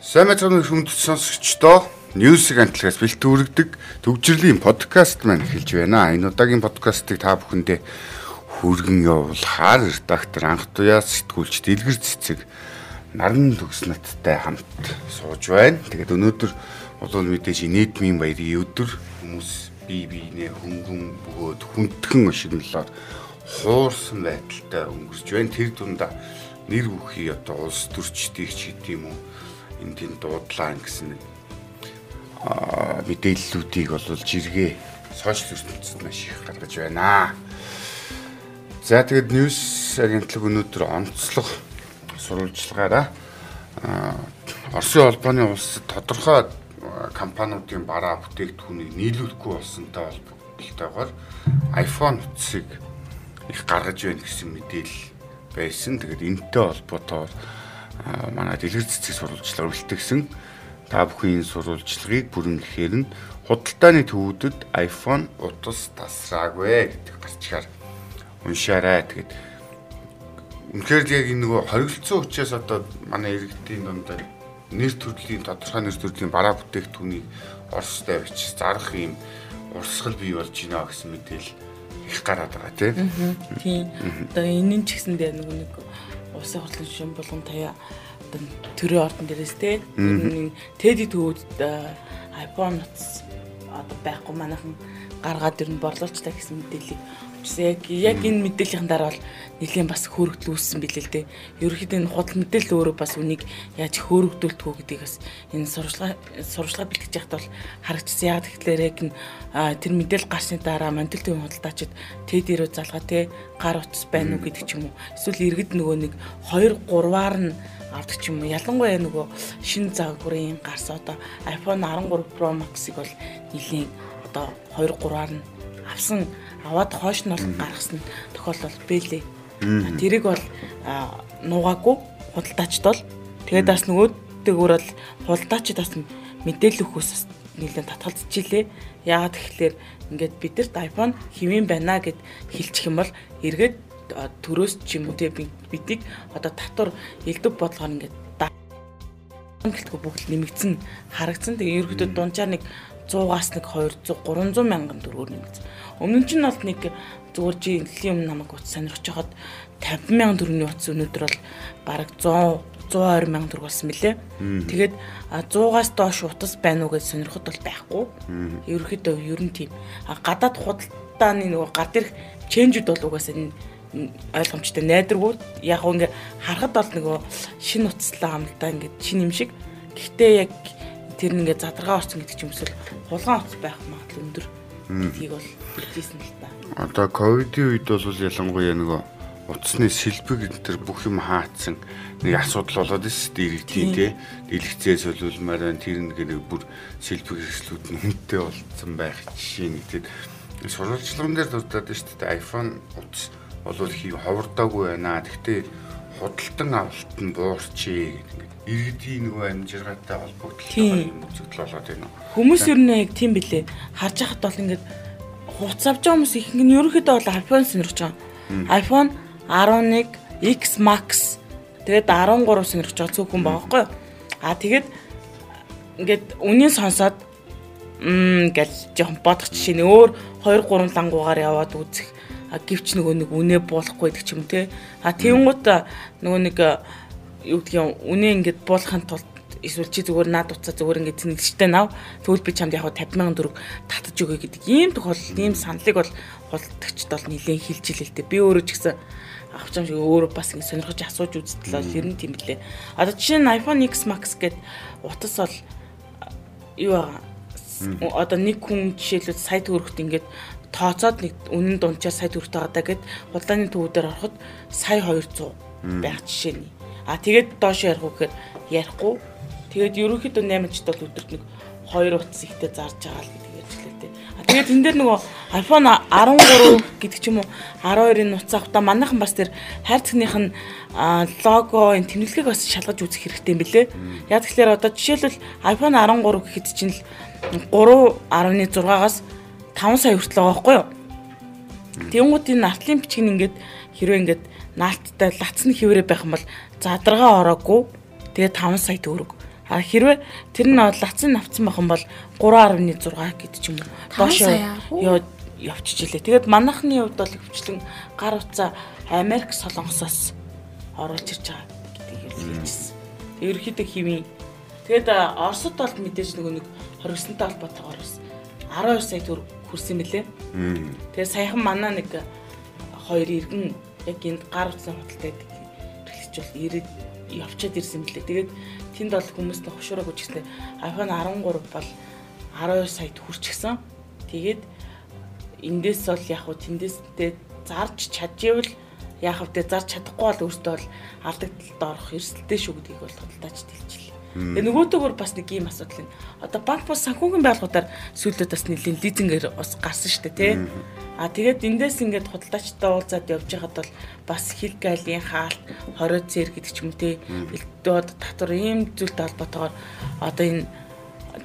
Сайн мэцэн хүнд сонсогчдоо Ньюсиг амтлагаас бэлтүүрэгдэг төвжирлийн подкаст маань эхэлж байна. Энэ удаагийн подкастыг та бүхэндээ хүргэн явуулахаар редактор анх туяа сэтгүүлч Дэлгэр цэцэг наран төгснөттэй хамт сууж байна. Тэгээд өнөөдөр бол мэдээж нийтмийн баярын өдөр хүмүүс бие биенээ хөнгөн бөгөөд хүндхэн ошигнолоор хуурсан байдалтай өнгөрч байна. Тэр дундаа нэр бүхий одоо улс төрчдийг ч гэдэм юм уу энэ тийм дуудлаа гэсэн мэдээллүүдийг бол жиргээ сошиал ертөнцид маш их гаргаж байна. За тэгээд ньюс агентлаг өнөөдөр онцлог сурвалжлагаараа Оросын холбооны улсад тодорхой компаниудын бараа бүтээгдэхүүнийг нийлүүлэхгүй болсонтой холбоотойгоор iPhone утсыг их гаргаж байна гэсэн мэдээлэл байсан. Тэгээд энэтэй холбоотойгоор манай дэлгэр цэцэг сурвалжлага үлдгэсэн та бүхэн сурвалжлагыг бүрэнхээр нь худалдааны төвүүдэд iPhone утас тасраагүй гэдэг гарчгаар уншаарай. Тэгээд үнэхээр яг энэ нөгөө хоригдсон учраас одоо манай иргэдийн дундаа нэр төрлийн тодорхой нэр төрлийн бараа бүтээгдэхүүнийг Оростой авчиж зарах юм урсгал бий болж байна гэсэн мэдээлэл их гараад байгаа тийм. Одоо энэ нь ч гэсэндээ нөгөө нэг улсын хурлын шин болгон таяа одоо төрийн ордон дээрээс те. Теди төвөд iPhone утас одоо байхгүй манайхан гаргаад ирнэ борлуулчлаа гэсэн мэдээллийг өчсөн. Яг яг энэ мэдээллийн дараа бол нэлийн бас хөөрөгдөл үүссэн билээ л дээ. Ерөнхийдөө энэ худал мэдээлэл өөрөө бас үнийг яаж хөөрөгдүүлдэг вэ гэдгийг бас энэ сурвалжлага сурвалжлага бэлтгэж байхдаа бол харагдсан. Яг тэгэхээр яг энэ тэр мэдээлэл гарсны дараа мандил төвийн худалдаачид тэд ирөө залгаа те гар утас байна уу гэдэг ч юм уу. Эсвэл иргэд нөгөө нэг 2 3-аар нь авдаг ч юм уу. Ялангуяа нөгөө шинэ загварын гарсан одоо iPhone 13 Pro Max-ыг бол нэлийн одоо 2 3-аар нь авсан аваад хойш нь бол гаргасан тохиолдол бэлээ. Тэрийг бол нуугаагүй худалдаачд бол тэгээд бас нөгөөдөөр бол худалдаачд бас мэдээлэл өгөхөөс нэлээд татгалзчихилээ. Яагаад тэгэхээр ингээд бидэрт iPhone хэвэн байна гэд хэлчих юм бол эргээд төрөөс ч юм уу те бидийг одоо татвар элдв бодлогоор ингээд гэлтгүй бүгд нэмэгдсэн харагдсан. Тэгээ ерөөдөө дунджаар нэг 100-аас нэг 200 300 мянган төгрөгөөр нэмэгдсэн. Өмнө нь ч бол нэг зүгээр жилийн өмнө намайг утас сонирхож хахад 50 мянган төгрөгийн утас өнөөдөр бол бараг 100 120 мянган төгрөг болсон мөлий. Тэгээд 100-аас доош утас байна уу гэж сонирход бол байхгүй. Ерөнхийдөө ер нь тийм. Гадаад худалдааны нөгөө гар дээрх ченжүүд бол угаасаа ойлгомжтой найдваргүй яг ингээ харахад бол нөгөө шин утаслаа амлалтаа ингээ шин юм шиг. Гэхдээ яг тэр нь ингээ задаргаа орсон гэдэг ч юм эсвэл хулгайн утас байх магадлал өндөр. Тийг бол хэлжсэн л та. Одоо ковидын үед бол ялангуяа нөгөө утасны сэлбэг энэ төр бүх юм хаацсан нэг асуудал болоод ирсэн дэрэгдийн тий. дэлгэцээ солиулмаар байна. Тэр нэг бүр сэлбэг хэрэгслүүд нь хүнтэй болсон байх жишээ нэг тий сурвалжлагын дээр дурдаад шүү дээ iPhone утас болвол хий ховордоогүй байна. Гэхдээ худалдан авалт нь буурчээ гэдэг иргэдийн нөгөө амжиргаатай холбогдлоо юм үзэгдэл болоод байна. Хүмүүс ер нь яг тийм билээ. Харж байхад бол ингээд хуц авч байгаа хүмүүс их нь ерөнхийдөө бол iPhone сонирхож байгаа. iPhone 11 X Max тэгээд 13 сонирхож байгаа цөөхөн байгаа байхгүй юу? Аа тэгээд ингээд үнийн сонсоод мм гэл жоохон бодох жишээ нь өөр 2 3 лангуугаар яваад үзэх гівч нөгөө нэг үнэ буулахгүй гэдэг ч юм те. А тэнгуут нөгөө нэг юу гэдгийг үнэ ингээд буулахын тулд эсвэл чи зүгээр наад уцаа зүгээр ингээд зэнгэлжтэй нав тэгвэл би чамд яг 50 сая төгрөг татаж өгье гэдэг ийм тохиолдол ийм саналыг бол худалдагчд бол нэлээд хилж илэлтэй би өөрөө ч гэсэн авч юм шиг өөрөө бас ингэ сонирхож асууж үзтлээ ер нь тийм билээ. Одоо жишээ нь iPhone X Max гэдэг утас бол юу байгаа. Одоо нэг хүн жишээлбэл сая төгрөгт ингээд тооцоод нэг үнэн дунджаар сая төгрөгтэй гадаа гэд худалдааны төвүүдээр ороход сая 200 байх жишээ нь А тэгээд доош ярих уу гэхээр ярихгүй. Тэгээд ерөнхийдөө 8 жит бол өдөрт нэг 2 утас ихтэй зарж байгаа л гэдэг ярьж лээ. А тэгээд энэ дээр нөгөө iPhone 13 гэдэг ч юм уу 12-ын нуц авахта манайхан бас тэр хайрцагных нь лого энэ тэмдэглэгийг бас шалгаж үзэх хэрэгтэй юм билэ. Яг тэгэхээр одоо жишээлбэл iPhone 13 гэхэд чинь л 3.6-аас 5 сая хүртэл байгаа байхгүй юу? Тэнгуут энэ нартлын бичиг нь ингээд хэрвээ ингээд наалттай лацны хിവэрэ байх юм бол задаргаа ороогүй тэгээ 5 сая төгрөг. А хэрвээ тэр нь лацсан навцсан байх юм бол 3.6 гэдэг ч юм уу. Доошоо ёо явчихжээ. Тэгээд манайхны хувьд бол хөвчлэн гар утсаа Америк солонгосоос оруулж ирж байгаа гэдгийг хэлчихсэн. Ерөнхийдөө химийн тэгээд Оросд бол мэдээж нөгөө нэг хоригсонтой холбоотойгоор бас 12 сая төгрөг хүрсэн мөлий. Тэгээд саяхан манай нэг хоёр иргэн яг энд гар утсаа худалдаад хэрэглэж бол ирээд явчаад ирсэн мөлий. Тэгээд тэнд бол хүмүүст хошуураа гүжигсэн. iPhone 13 бол 12 саяд хүрчихсэн. Тэгээд эндээс бол яг хуу тэндээсээ зарж чадчихвал яг хавтаа зарж чадахгүй бол өөртөө бол алдагдлалд орох эрсдэлтэй шүү гэдгийг бол худалдаач хэлчихлээ. Тэгээ нөгөөдөөр бас нэг ийм асуудал юм. Одоо банк бас санхүүгийн байгууллагуудаар сүүлдээ бас нэлийн лизингээр бас гарсан шүү дээ тий. А тэгээд эндээс ингээд худалдаачтай уулзаад явж байхад бол бас хил гайлын хаалт, хорио цэр гэдэг ч юм те. Элдүүд татвар ийм зүйлтэй холбоотойгоор одоо энэ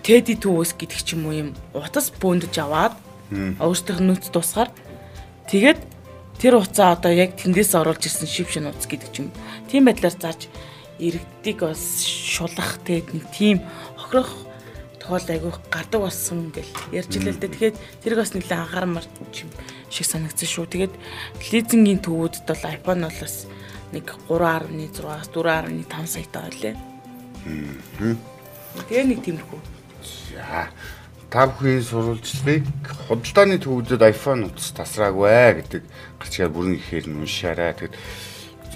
теди төвөөс гэдэг ч юм уу юм утас бөөндөж аваад нь нүц тусгаар тэгээд тэр уцаа одоо яг тэндээс оруулж ирсэн шив шин уц гэдэг ч юм. Тийм байдлаар зааж иргэдийг бас шулах тэгээд нэг тийм хохирох тохиол айгүйх гардаг болсон гэл ярьж илээ л дээ. Тэгэхээр тэрийг бас нэлээд анхаармар шиг санагдсан шүү. Тэгээд лизингийн төвүүдэд бол iPhone бол бас нэг 3.6-аас 4.5 саятай байлээ. Тэгээ нэг тиймэрхүү. За та бүхний сурвалжлагыг худалдааны төвүүдэд iPhone утас тасраагүй гэдэг гарчгаар бүрэн ихээр нь уншаарай. Тэгэд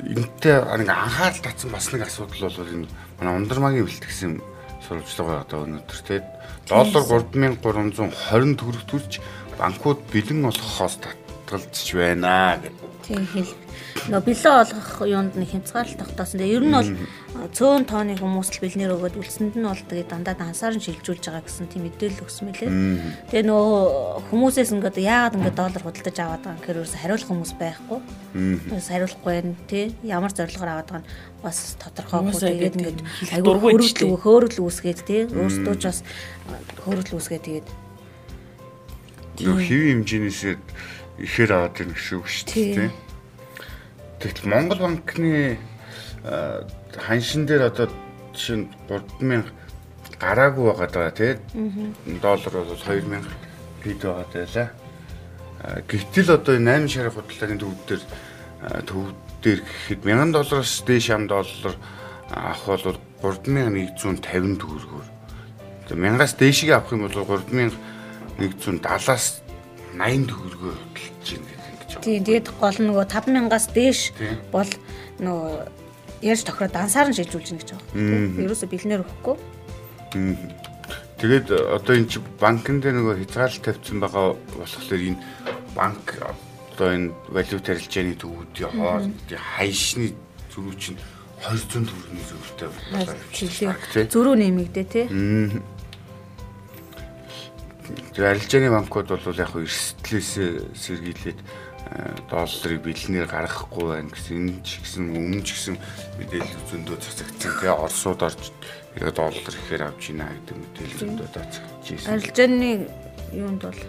энэтэй нэг анхаарал татсан бас нэг асуудал бол энэ манай ундрмагийн бэлтгэсэн сурвалжлага одоо өнөөдөр те доллар 3320 төгрөг төрж банкуд бэлэн олгохоос татгалзаж байна гэдэг. Тийм хэл. Нөө бэлэн олгох юунд нэг хямцгаал тогтоосон. Тэгээ ер нь бол цөөн тооны хүмүүс л бэлнэр өгөөд үлсэнд нь бол тэгээ дандаа ансаар нь шилжүүлж байгаа гэсэн тийм мэдээлэл өгсөн мөлий. Тэгээ нөө хүмүүсээс ингээд яагаад ингээд доллар худалдаж аваад байгаа гэхээр ерөөсө хариулах хүмүүс байхгүй. Ерөөсө хариулахгүй байх тий ямар зорилгоор аваад байгаа нь бас тодорхойгүй тэгээд ингээд айгүй хөргөл хөөрөл үүсгээд тий өөртөө ч бас хөөрөл үүсгээд тэгээд нөх хэвийн хэмжээнээс ихээр аваад ирнэ гэсэн үг шүү дээ. Тэгтэл Монгол банкны ханшин дээр одоо жишээ нь 3000 гараагүй байгаа даа тий. Доллар бол 2000 хэд байгаа байлаа. Гэтэл одоо 8 шарын худалдааны төвд дээр төв дээр гэхэд 1000 доллараас дээш ам доллар авах бол 3150 төгрөгөөр. Тэгээ 1000-аас дээшийг авах юм бол 3170-аас 80 төгрөгөөр хөдөлж байна гэж. Тийм тэгээд гол нөгөө 5000-аас дээш бол нөгөө ярьж тохироод ансаар нь шилжүүлж гэнэ гэж байгаа. Ерөөсө бэлнээр өгөхгүй. Тэгээд одоо эн чи банкн дээр нөгөө хязгаарлалт тавьсан байгаа болохоор энэ банк одоо энэ валют арилжааны төвүүдийн хоорондын хайшны зөрүү чинь 200 төгрөгийн зөрүүтэй болоо. Зөрүү нэмэгдээ тий. Тэгээ арилжааны банкуд бол яг эрсдлээс сэргийлээд долларыг бэлнээр гаргахгүй байна гэсэн энэ ч гэсэн өмнө ч гэсэн мэдээлэл зөндөө цацагдсан. Тэгээ Оросууд орж яг доллар ихээр авч ийна гэдэг мэдээлэл зөндөө цацагдчихсэн. Арилжааны юунд бол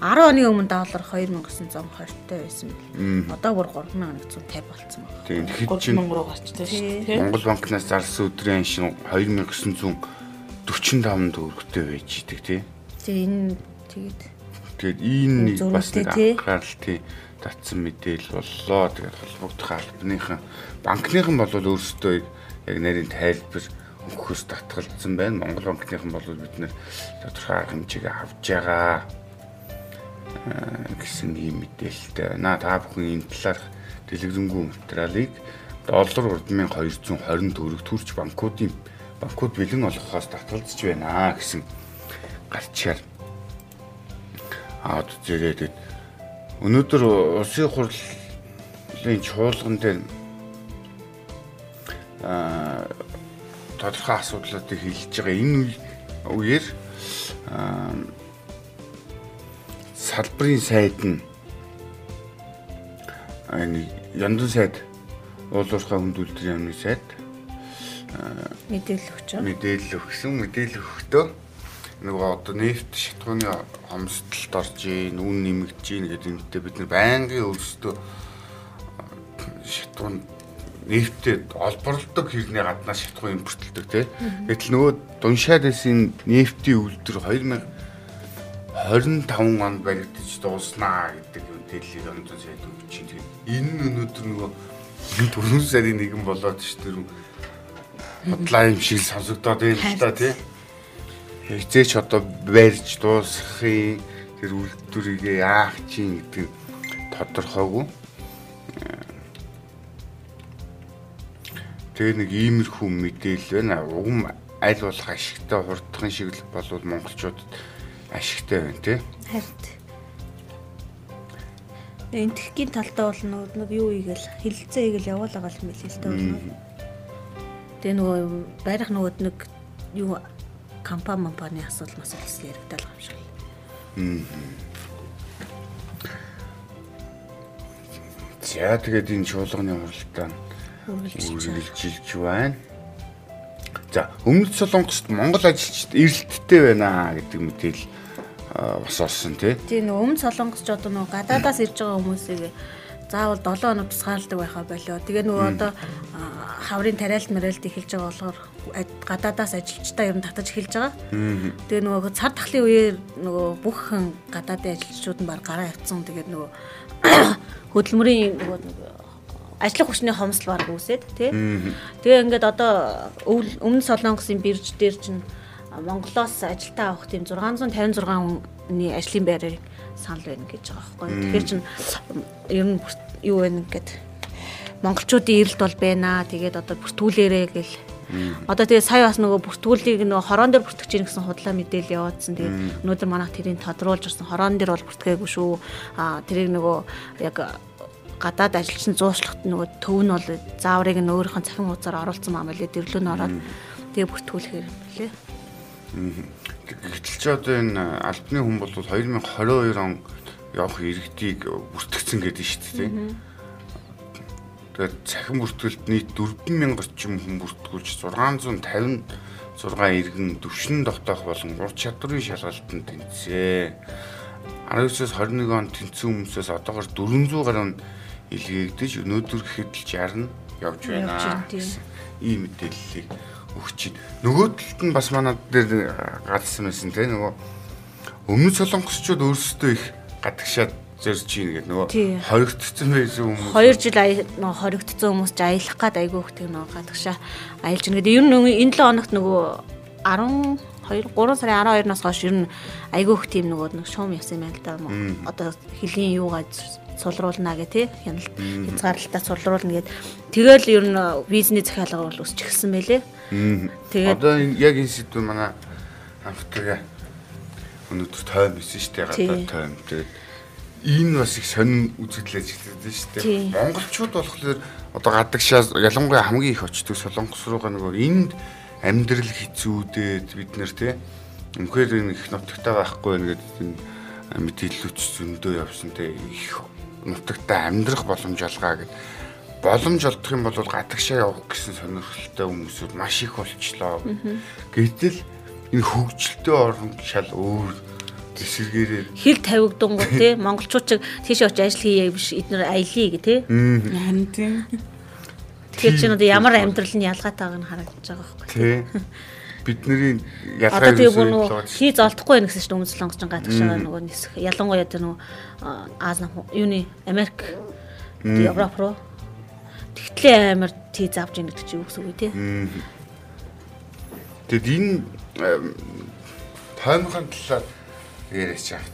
10 оны өмнө доллар 2920 тай байсан бил. Одоо бүр 3150 болцсон байна. Тийм тэгэхэд чинь 3000 руу гарчтай шүү дээ. Монгол банкнаас зарсан өдрийн шин 2945 төгрөгтэй байж идэг тий. Тийм энэ тэгээд тэгээд нэг бас нэг анхаарал тий татсан мэдээлэл боллоо. Тэгээд холбогдох албаныхан банкныхан бол өөрсдөө яг нарийн тайлбар өгөхөөс татгалзсан байна. Монгол банкныхан бол бид нэр тодорхой арга хэмжээгээ авж байгаа гэсэн ийм мэдээлэлтэй байна. Та бүхэн энэ талаарх дэлгэрэнгүй материалыг доллар 3220 төгрөг төрч банкуудын банкуд бэлэн олгохоос татгалзаж байна гэсэн гарчаар аваад зэрэг өнөөдөр улсын хурлын чуулган дээр а тодорхой асуудлуудыг хэлж байгаа энэ үеэр салбарын сайд нь энэ яндан сайд уулуурхай хүндүүлдэг юмны сайд мэдээлэл өгч. Мэдээлэл өгсөн мэдээлэл өгөхдөө нөгөө одоо нефт шатхууны хомсдолд орж ийн, үн нэмэгдэж ийн гэдэг юмтэй бид нар байнгын өөрсдөө шатхуун нефттэй олборлдог хэрнээ гаднаас шатгүй импортлдог тий. Гэтэл нөгөө дуншаад байсан нефтийн үйлдвэр 2025 онд баригдаж дууснаа гэдэг юм дэлхийд ондон сайд өгч чинь. Энэ нь өнөөдөр нөгөө дөрвөн сарын нэгэн болоод ш тэр бодлаа юм шиг сонсогдоод байна л та тий. Хязээч одоо барьж дуусгахын тэр үйлдвэрийг яах чинь гэдэг тодорхойгүй Тэгээ нэг иймэрхүү мэдээлэл байна. Угм аль болох ашигтай хурдхан шиг л болвол монголчуудад ашигтай байна тий. Харин. Энэ техникийн талдаа бол нөгөө нэг юу ийгэл хилцээ ийгэл явуулаа гал мэл л дээ. Тэгээ нөгөө барих нөгөөд нэг юу компани компани асуудал мас болсон яригдал юм шиг. За тэгээд энэ чуулганы уралдаан үргэлжилж байна. За өмнөд Солонгост Монгол ажилчид эрэлттэй байна гэдэг мэдээлэл бас орсон тий. Тийм өмнө Солонгосч одоо нөгөө гадаадаас ирж байгаа хүмүүсийг заавал 7 хоног тусгаарладаг байхаа болоо. Тэгээ нөгөө одоо хаврын тариалт мэрэлт эхэлж байгаа болохоор гадаадаас ажилчдаа ер нь татаж эхэлж байгаа. Тэгээ нөгөө цар тахлын үеэр нөгөө бүх хэн гадаадын ажилчдууд нь баг гараа явцсан. Тэгээд нөгөө хөдөлмөрийн нөгөө ажлах хүчний хомсдол баг үүсээд тий. Тэгээ ингээд одоо өмнө Солонгосын бирж дээр чинь Монголоос ажилтаа авах тийм 656 хүний ажлын байрыг санал байна гэж байгаа байхгүй. Тэгэхээр чин ер нь юу вэ ингээд монголчуудын эрэлт бол байна. Тэгээд одоо бүртгүүлээрээ гэл Одоо тэгээ сая бас нөгөө бүртгүүлийг нөгөө хорон дээр бүртгэж ийн гэсэн худлаа мэдээлэл явуулсан. Тэгээд өнөөдөр манайх тэрийг тодруулж ирсэн. Хорон дээр бол бүртгээгүй шүү. Аа тэрийг нөгөө яг гадаад ажилчин зууршлахт нөгөө төв нь бол зааврыг нь өөрийнх нь цахим хуудасаар оруулсан маа мөлий дэвлүү нь ороод тэгээ бүртгүүлэхээр юм лээ. Гэтэл ч одоо энэ албаны хүн бол 2022 он явах иргэдийг бүртгэсэн гэдэг нь шүү дээ. Тэгээд цахим бүртгэлд нийт 4000 орчим хүн бүртгүүлж 656 иргэн төвшин тогтоох болон ур чадрын шалгалтанд тэнцээ. 19-с 21 онд тэнцсэн хүмүүсээс одоогор 400 гаруй илгээгдэж өнөөдөр гэхэд л 60 явж байна гэсэн ийм мэдээллийг өгч байна. Нөгөө талд нь бас манай дээр гадсан байсан те нөгөө өмнөд солонгосчууд өөрсдөө их гадагшаад зорж ийн гэдэг нөгөө хоригдсон байсан хүмүүс 2 жил нөгөө хоригдсон хүмүүс ч аялах гад айгүй хөх тийм нөгөө гадагшаа аялж ийн гэдэг. Ер нь энэ 7 хоногт нөгөө 12 3 сарын 12-наас хойш ер нь айгүй хөх тийм нөгөө нэг шуум явсан юм байна л да. Одоо хөлийн юугаа сулруулна гэх тий хяналт хязгаарлалтаа сулруулна гэд тэгэл ер нь визний захиалга бол өсч эхэлсэн байлээ. Тэгээд одоо яг энэ сэдв манай хамтгаа өнөөдөр тойм бисэн шүү дээ гадаад тойм. Тэгээд энэ бас их сонин үзэгдлэж эхэлсэн шүү дээ. Монголчууд болохоор одоо гадагшаа ялангуяа хамгийн их очдог солонгос руугаа нөгөө энд амьдрал хэцүүдээд бид нэр тий үнэхээр энэ их нутагтаа байхгүй гэдэг энэ мэдээлэлч зөндөө явсан те их нутагтаа амьдрах боломж олгаа гэд боломж олдох юм бол гадагшаа явах гэсэн сонирхолтой хүмүүсүүд маш их болчлоо. Гэтэл энэ хөгжилтэй орн шал өөр эсэргээрээ хил тавигдангуу те монголчууд ч тийш очиж ажил хийе биш эднэр аялье гэ те. Харин тийм. Тэгэхээр чи одоо ямар амьдрал нь ялгаатайг нь харагдаж байгаа байхгүй. Тий. бидний ялгаа юу гэсэн хий золдохгүй байх гэсэн чинь өмнө солонгос гадагшаа нөгөө нисэх ялангуяа тэр нөгөө Аз юуны Америк Европ руу тэгтлээ амар тий завж ийн гэдэг чи юу гэсэн үг тий. Тэгэд энэ таймхан талаар яриач яах.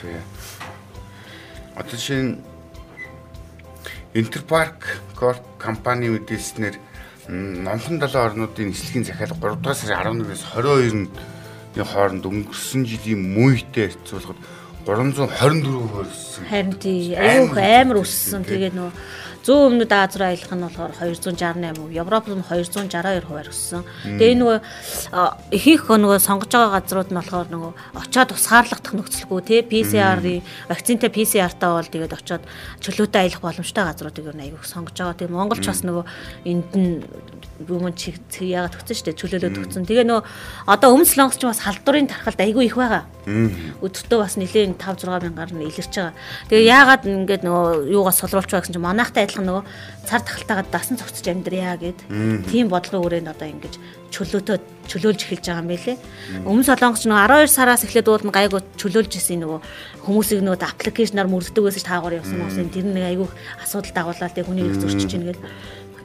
Тэгээ. Одоо чинь Интерпарк Корп компани мэдээлснээр номхон далайн орнуудын нислэгийн захиалга 3 дугаар сарын 11-ээс 22-ны хооронд өнгөрсөн жилийн мүйтэй харьцуулахад 324 хөрсөн. Харин тий аюух амар өссөн. Тэгээд нөө зүүн өмнөд Аз руу аялах нь болохоор 268%, Европ нь 262 хувиар өссөн. Тэгээ энэ нөгөө ихэнх нөгөө сонгож байгаа газрууд нь болохоор нөгөө очиод тусгаарлагдах нөхцөлгүй тий PCR-ийн вакцинтай PCR-таа бол тэгээд очиод чөлөөтэй аялах боломжтой газруудыг ер нь аягүй сонгож байгаа. Тэгээ Монголч бас нөгөө энд нь бүмэн чиг яагаад төгсөн шүү дээ чөлөөлөө төгсөн. Тэгээ нөө одоо өмнө солонгос ч бас халдварын тархалт айгүй их байгаа. Өдөртөө бас нэлээд 5 6 мянгаар нь илэрч байгаа. Тэгээ яагаад ингээд нөгөө юугаас солиулч байгаа гэсэн чинь манайхтай адилхан нөгөө цар тахалтайгаа дасан цогцож амьдрья гэд тийм бодлого өрөөнд одоо ингэж чөлөөтөө чөлөөлж эхэлж байгаа юм байлээ. Өмнө солонгос нөгөө 12 сараас эхлээд уулна гайгүй чөлөөлж исэн нөгөө хүмүүсийг нөгөө аппликейшнаар мөрддөг байсан ш таагаар явсан хүмүүс тэр нэг айгүй асуудал дагууллаа тэг хүний их зөрчиж ийн гэл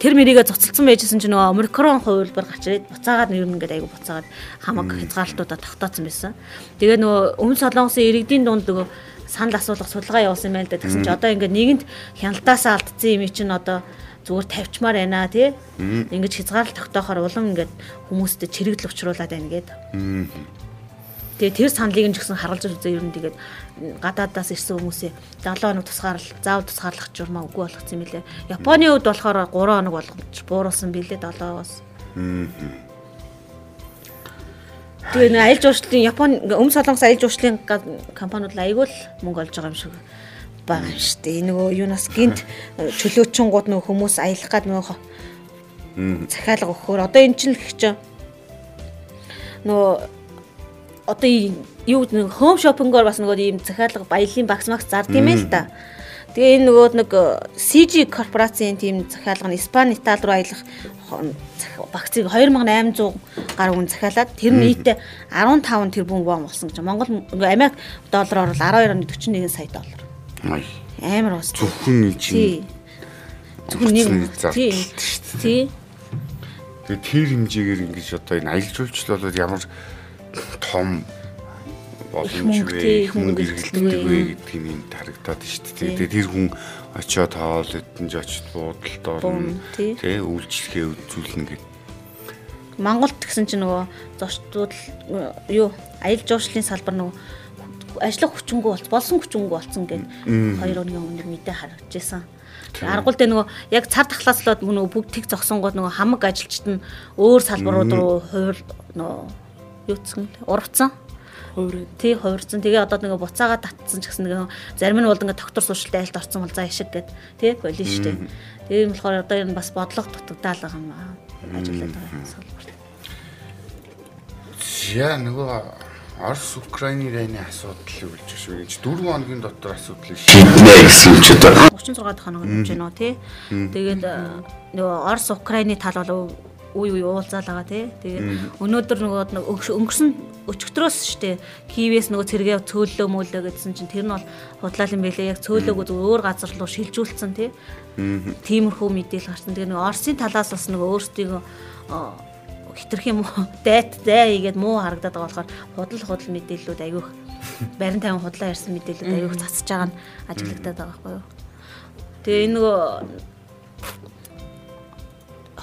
тэр мэрийгээ цуцалсан байжсэн чинь нөгөө омикрон хувилбар гарч ирээд буцаагаад нэр нь ингээд айгу буцаагаад хамаг хязгаарлалтуудаа тогтооцсон байсан. Тэгээ нөгөө өмнө солонгосын иргэдийн дунд нөгөө санал асуулах судалгаа явуулсан юм байна л да. Тэгсэн чинь одоо ингээд нийгэмд хяналтаасаа алдсан юм чинь одоо зүгээр тавьчмаар байна тий. Ингээд хязгаарлалт тогтоохоор улам ингээд хүмүүстэй чирэгдэл учруулад байна гээд. Тэгээ тэр саналыг нь ч гэсэн харуулж үзээ ер нь тэгээд гадаадаас ирсэн хүмүүсээ 7 хоног тусгаарлал заавал тусгаарлах журмаа үгүй болгоцсон юм билээ. Японы хувьд болохоор 3 хоног болгож бууруулсан билээ 7-оос. Тэгээ нэг аялал жуулчлалын Японы өмнө солонгос аялал жуулчлалын компаниуд айгүй л мөнгө олж байгаа юм шиг байгаа юм шүү дээ. Нөгөө юунаас гинт чөлөөчөнгууд нөгөө хүмүүс аялах гад нөгөө захиалга өгөхөөр одоо эн чинь л чинь нөгөө одоо юу нэг хоум шопингоор бас нөгөө ийм захиалга баялын багс магс зард юм л да. Тэгээ энэ нөгөө нэг CG корпорацийн тийм захиалга нь Испани, Итали руу аялах багцыг 2800 гаруй хүн захиалаад тэр нь нийтээ 15 тэрбум вон болсон гэж. Монгол Америк доллараар бол 12.41 сая доллар. Амар бас. Зөвхөн чинь. Зөвхөн нэг тий. Тий. Тэгээ тэр хэмжээгээр ингэж одоо энэ аялал жуулчлал бол ямар том боломж вэ мөнгө эргэлддэг вэ гэдгийг юм харагдаад шүү дээ. Тэгээд тэр хүн очиод тоол эдэнж очиж буудалд орно. Тий. Үйлчлэгээ үзүүлнэ гэдэг. Монголд гэсэн чинь нөгөө зочдууд юу аялал жуулчлалын салбар нөгөө ажиллах хүчингүү болц болсон хүчингүү болсон гэд хоёр өдрийн өмнө мэдээ харагдаж байсан. Аргуул дээр нөгөө яг цар тахлааслаад нөгөө бүгд тэг зогсонгууд нөгөө хамаг ажилчид нь өөр салбарууд руу хувир нөгөө юуцсан урвцсан хувирсан. Тий хувирсан. Тэгээ одоо нэг буцаага татсан ч гэсэн нэг зарим нь бол ингээ доктор суушилтай айлт орсон бол за ишиг гэд тий болин штэ. Тэгээ юм болохоор одоо энэ бас бодлого дутагдаал байгаа юм аа. Ажиглаад байгаа салбар. Яа нөгөө Орос Украины дайны асуудал үлж шүү гэж 4 хоногийн дотор асуудлыг шийднэ гэсэн үг ч одоо 36 дахь хоног болж байна уу тий. Тэгээд нөгөө Орос Украины тал бол үе үе уулзаал байгаа тий. Тэгээд өнөөдөр нөгөө өнгөрсөн өчигдрөөс штэ Киевээс нөгөө цэргээ цөөллөө мөөлөө гэдсэн чинь тэр нь бол худлаал юм байлээ. Яг цөөлөөг өөр газар руу шилжүүлсэн тий. Тиймэрхүү мэдээлэл гарсан. Тэгээд нөгөө Оросын талаас бас нөгөө өөрсдийн хитрх юм уу дайт зай хийгээд муу харагдаад байгаа болохоор худал худал мэдээллүүд аявих барин тавин худлаа ярьсан мэдээллүүд аявих цацж байгаа нь ажиглагдаад байгаа байхгүй юу. Тэгээ энэ нөгөө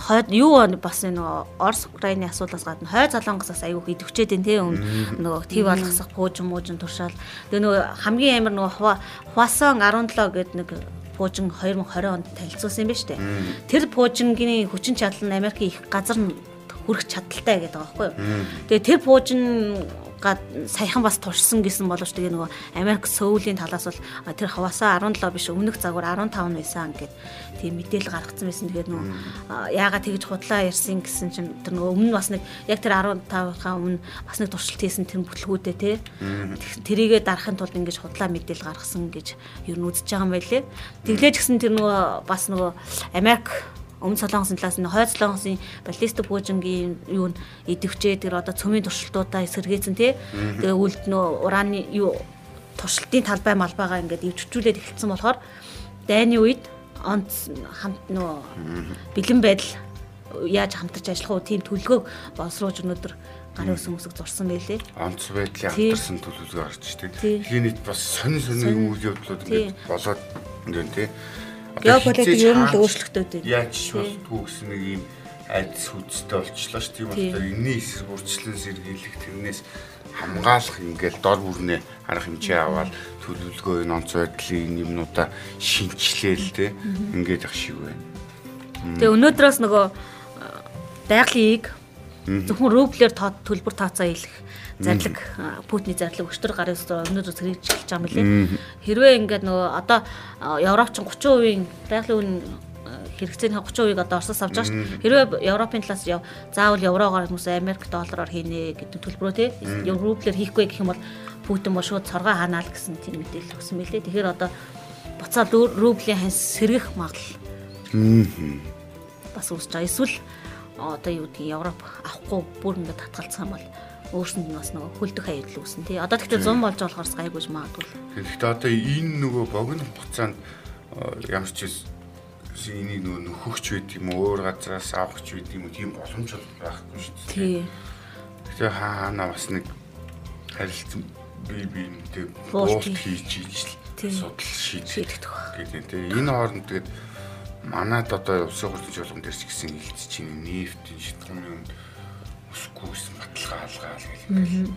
хойд юу бас нөгөө Орос Украины асуудлаас гадна хой залонгосоос аягүй идэвчээд байна тийм нөгөө тв болгосох пуужин муужин туршаал. Тэгээ нөгөө хамгийн амар нөгөө Хвасон 17 гэдэг нэг пуужин 2020 онд танилцуулсан юм шүү дээ. Тэр пуужингийн хүчин чадал нь Америкийн их газар хүрэх чадaltaй гэдэг байгаа байхгүй. Тэгээ тэр пуужин гад саяхан бас туршсан гэсэн боловч тэгээ нөгөө Америк Сөүлийн талаас бол тэр хаваасаа 17 биш өмнөх загвар 15 байсан гэд тийм мэдээлэл гаргацсан байсан. Тэгээд нөгөө яагаад тэгж худлаа ярьсан гэсэн чинь тэр нөгөө өмнө бас нэг яг тэр 15-аа өмнө бас нэг туршилт хийсэн тэр бүтлгүүдээ те тэрийгэ дарахын тулд ингэж худлаа мэдээлэл гаргасан гэж ер нь үзэж байгаа юм байлээ. Тэглэж гисэн тэр нөгөө бас нөгөө Америк өмнө солонгосын талаас нь хойд солонгосын баллистик пуужингийн юу н идэвчээ тэр одоо цөмийн туршилтуудаа эсэргээсэн тий. Тэгээ үлд нөө ураны юу туршилтын талбай малбайгаа ингээд ивчвчүүлээд эхэлсэн болохоор дайны үед онц хамт нөө бэлэн байдал яаж хамтарч ажиллах уу тийм төлөвлөгөө боловсруулж өнөөдөр гарын өсөн үсэг зурсан байлээ. Онц байдлын хамтарсан төлөвлөгөө гарч ирдэг. Тэгэхээр бас сонин сонин үйл явдлууд ингээд болоод ингээд тий геополитик ер нь л өөрчлөгдөд байна. Яаж болтгүй гэсэн нэг юм айдас хүчтэй болчлоо ш. Тийм болохоор энэний эсрэг үрчлэн сэргийлэх тэрнээс хамгаалах ингээл дор бүрнээ арга хэмжээ аваад төлөвлөгөө энэ онц байдлын юмнуудаа шинчлээл тэ ингээд ах шиг байна. Тэгээ өнөөдрөөс нөгөө байгалийн ийг зөвхөн рублээр төлбөр тооцоо хийх зарлаг Путиний зарлаг өчтөр гарын өнөөдөр зэрэг эхэлж байгаа юм лээ. Хэрвээ ингээд нөгөө одоо Европч 30% байгалийн үн хэрэгцээний 30%-ийг одоо Оросоос авч байгаа шүү. Хэрвээ Европын талаас заавал еврогоор хүмүүс Америк доллараар хийнэ гэдэг төлбөрөө тий рублээр хийхгүй гэх юм бол Путин бол шууд цоргоо ханаал гэсэн тийм мэдээлэл өгсөн мэлээ. Тэгэхээр одоо буцаад рублийн ханс сэргэх магадлал бас үүсэж байгаа. Эсвэл одоо юу гэдгийг Европ авахгүй бүр ингээд татгалцсан бол өөрсөнд нь бас нөгөө хөлдөх аюул үүснэ тий. Одоо тэгтээ 100 болж болохоос гайгүйж магадгүй. Тэгэхдээ одоо энэ нөгөө богино хугацаанд ямар ч энийг нөгөө нөхөгч байд юм уу өөр газраас авахч байд юм уу тийм боломж байхгүй шүү дээ. Тий. Тэгэхээр хаана бас нэг харилцан бие биентэй буулт хийж ижил судал шийдэх гэдэг. Энэ хооронд тэгээд манад одоо улсын хурлын жолгон дээр ч гэсэн хилцэж чинь нефтийн шитгэмийн өсөхгүйсэн баталгаа алгаал гэх.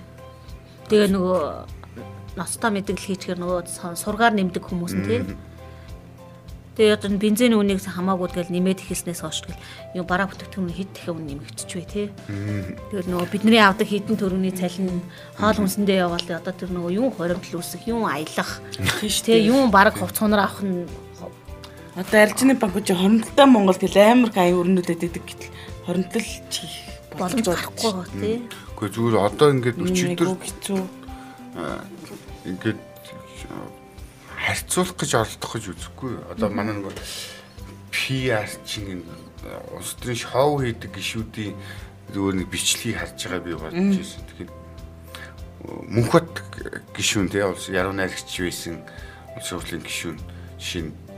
Тэгээ нөгөө ностоо мэдгэл хийчихэр нөгөө сургаар нэмдэг хүмүүс нь тийм. Тэгээ одоо бензин үнийг хамаагүй тэгэл нэмээд ихснээс хойш тэгэл юу бараа бүтээгдэхүүн хэд дахин үн бай тээ. Тэгэл нөгөө бидний авдаг хідэн төрөний цалин хоол хүнсэндээ яваал одоо тэр нөгөө юу хоримтл үүсэх, юу аялах тийш тээ, юу баг хувц хонор авах нь Одоо аржины банкуч хоримтлаа Монгол гэл амар гай өрнүүлээд идэг гэтэл хоримтлал чих боломж гарахгүй тий. Гэхдээ зүгээр одоо ингээд өчигдөр хэцүү ингээд харьцуулах гэж оролдох гэж үзэхгүй. Одоо манай нөгөө PR чинь улс төрийн шоу хийдэг гişүүдийн зүгээр нэг бичлэгийг харж байгаа би бодож байсан. Тэгэхээр мөнхөт гişүүн тий улс яруу найрагч байсан улсын хурлын гişүүн нь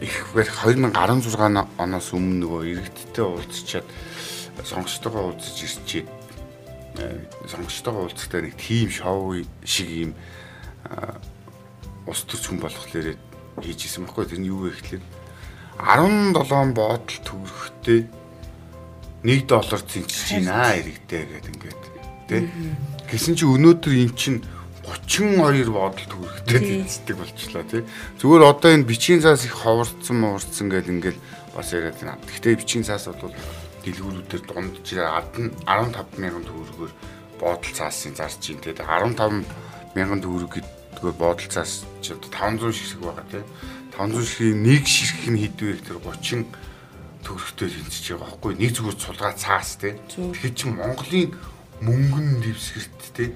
ихвэр 2016 оноос өмнө нөгөө иргэдтэй уулзчаад сонгогчтойгоо уулзаж ирчээд сонгогчтойгоо уулзахдаа нэг тим шоу шиг юм ус төрч хүн болохоор хийж исэн байхгүй. Тэр нь юу вэ гэхлээр 17 бодол төгрөгтэй 1 доллар зинчиж байна иргэдээ гэдэг ингээд тий Гэсэн чи өнөөдөр эн чинь 32 бодол төгрөгтэй тэнцдэг болчлаа тий. Зүгээр одоо энэ бичгийн цаас их ховорцсон муурцсан гэл ингээл бас яриад байна. Гэхдээ бичгийн цаас бол дэлгүүрүүдээр дунд жирээ ад нь 15 мянган төгрөгөөр бодол цаасын зарж ин тий. 15 мянган төгрөг гэдгээр бодол цаас чи одоо 500 ширхэг байгаа тий. 500 ширхгийн нэг ширхэг нь хэдвэ тэр 30 төгрөгтэй тэнцэж байгаа байхгүй. Нэг зүгээр цулгаа цаас тий. Тэгэхээр чи Монголын мөнгөн дэвсгэрт тий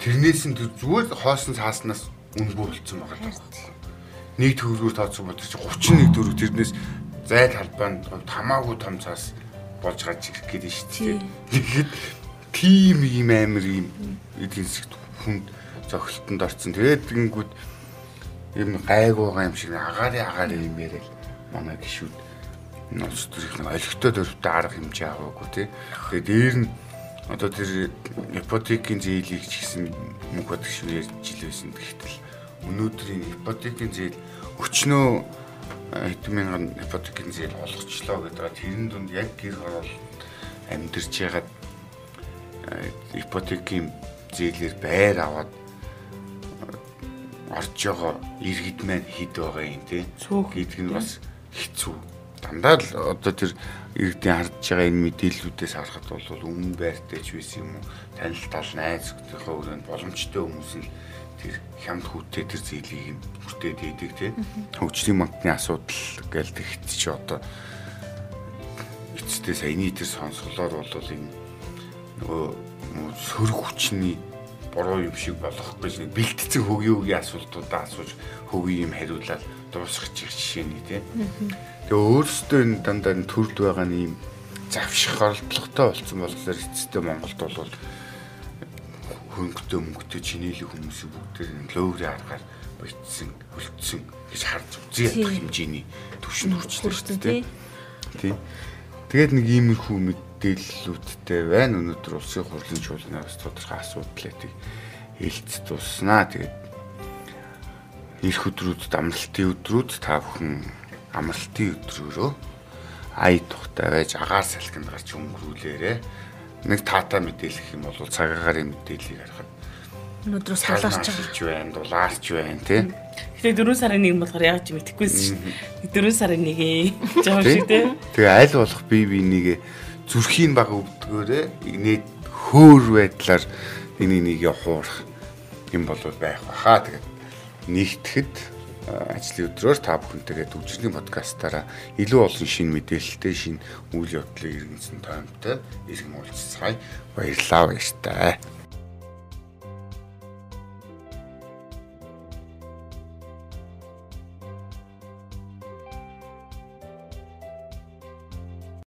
Тэрнээс нь зүгээр хоосон цааснаас үнэгүй болцсон байгаа юм байна. Нэг төгрөгөөр тооцсон бол чи 31 төгрөг тэрнээс зайд халбаанд тамаагүй том цаас болж гарч ирэх гээд шүү дээ. Тэгэхэд тийм ийм амир ийм эдийн засгт хүнд зохилтонд орсон. Тэгээд гингүүд юм гайг байгаа юм шиг агаарын агаарын юм яриад манай гişүүд төрөх нэг олигтой дөрвтэй арга хэмжээ аваагүй тий. Тэгээд дээр нь одоо тэр ипотекийн зээлийг ч гэсэн мөнх бод шиг ярьж байсан. Гэхдээ өнөөдрийн ипотекийн зээл өчнөө хэдэн мянган ипотекийн зээл олгочлоо гэдэг. Тэрэн дунд яг гэр хороол амьдарч ягаад ипотекийн зээлээр байр аваад орж байгаа иргэд маань хэд байгаа юм те гэдэг нь бас хэцүү. Дандаа л одоо тэр иргэдийн харж байгаа энэ мэдээллүүдээс харахад бол өмнө байртай ч байсан юм уу? Танил тал найз нөхдөийнхөө өрөөнд боломжтой хүмүүс нь тэр хямд хүүтэй тэр зээлийг нь бүртээд идэг тийм. Хөгжлийн банкны асуудал гээл тэгт чи одоо эцэстээ саяны тэр сонсголоор бол энэ нөгөө сөрөг хүчний буруу юм шиг болохгүй нэг бэлтгэцэн хөгийн хөгийн асуултуудаа асууж хөгийн юм хариулаад дуусгах жишээ нь тийм Тэгээ өөрөөсөө энэ дандаа төрд байгаа ийм завших оролдлоготой болсон болохоор эцэстээ Монголд бол хөнгөтэй мөнгөтэй чинийлэх хүмүүсийн бүгдээр лөөгрийн аргаар бичсэн, хөлтсөн гэж харж үзье ядах хэмжээний хүрчлээ шүү дээ. Тийм. Тэгээд нэг иймэрхүү мэдээллүүдтэй байна. Өнөөдөр улсын хурлын чуулганаас тодорхой асуудлыг хэлц туснаа. Тэгээд ирэх өдрүүдэд амралтын өдрүүд та бүхэн амралтын өдрөөрөө ая тухтай байж агаар салхинд гарч өнгөрүүлээрэ. Нэг таата мэдээлэх юм бол цагаагаар мэдээллийг харахад өнөөдрөөс дулаарч байна, дулаарч байна тий. Гэтэ 4 сарын 1 болохоор яг ч мэдэхгүйсэн шүү дээ. 4 сарын 1 жоо шиг тий. Тэгээ аль болох бие бинийгээ зүрхийн баг өвдгөөрэ нээд хөөр байдлаар энийг нэг хуурах юм бол байх баха. Тэгээд нэгтгэхэд ажлын өдрөөр та бүхэнтэйгээ төвчрийн подкастаараа илүү олон шин мэдээлэлтэй шин үйл явдлыг иргэнсэн тоомтой иргэн уулзцай баярлалаа баяртай.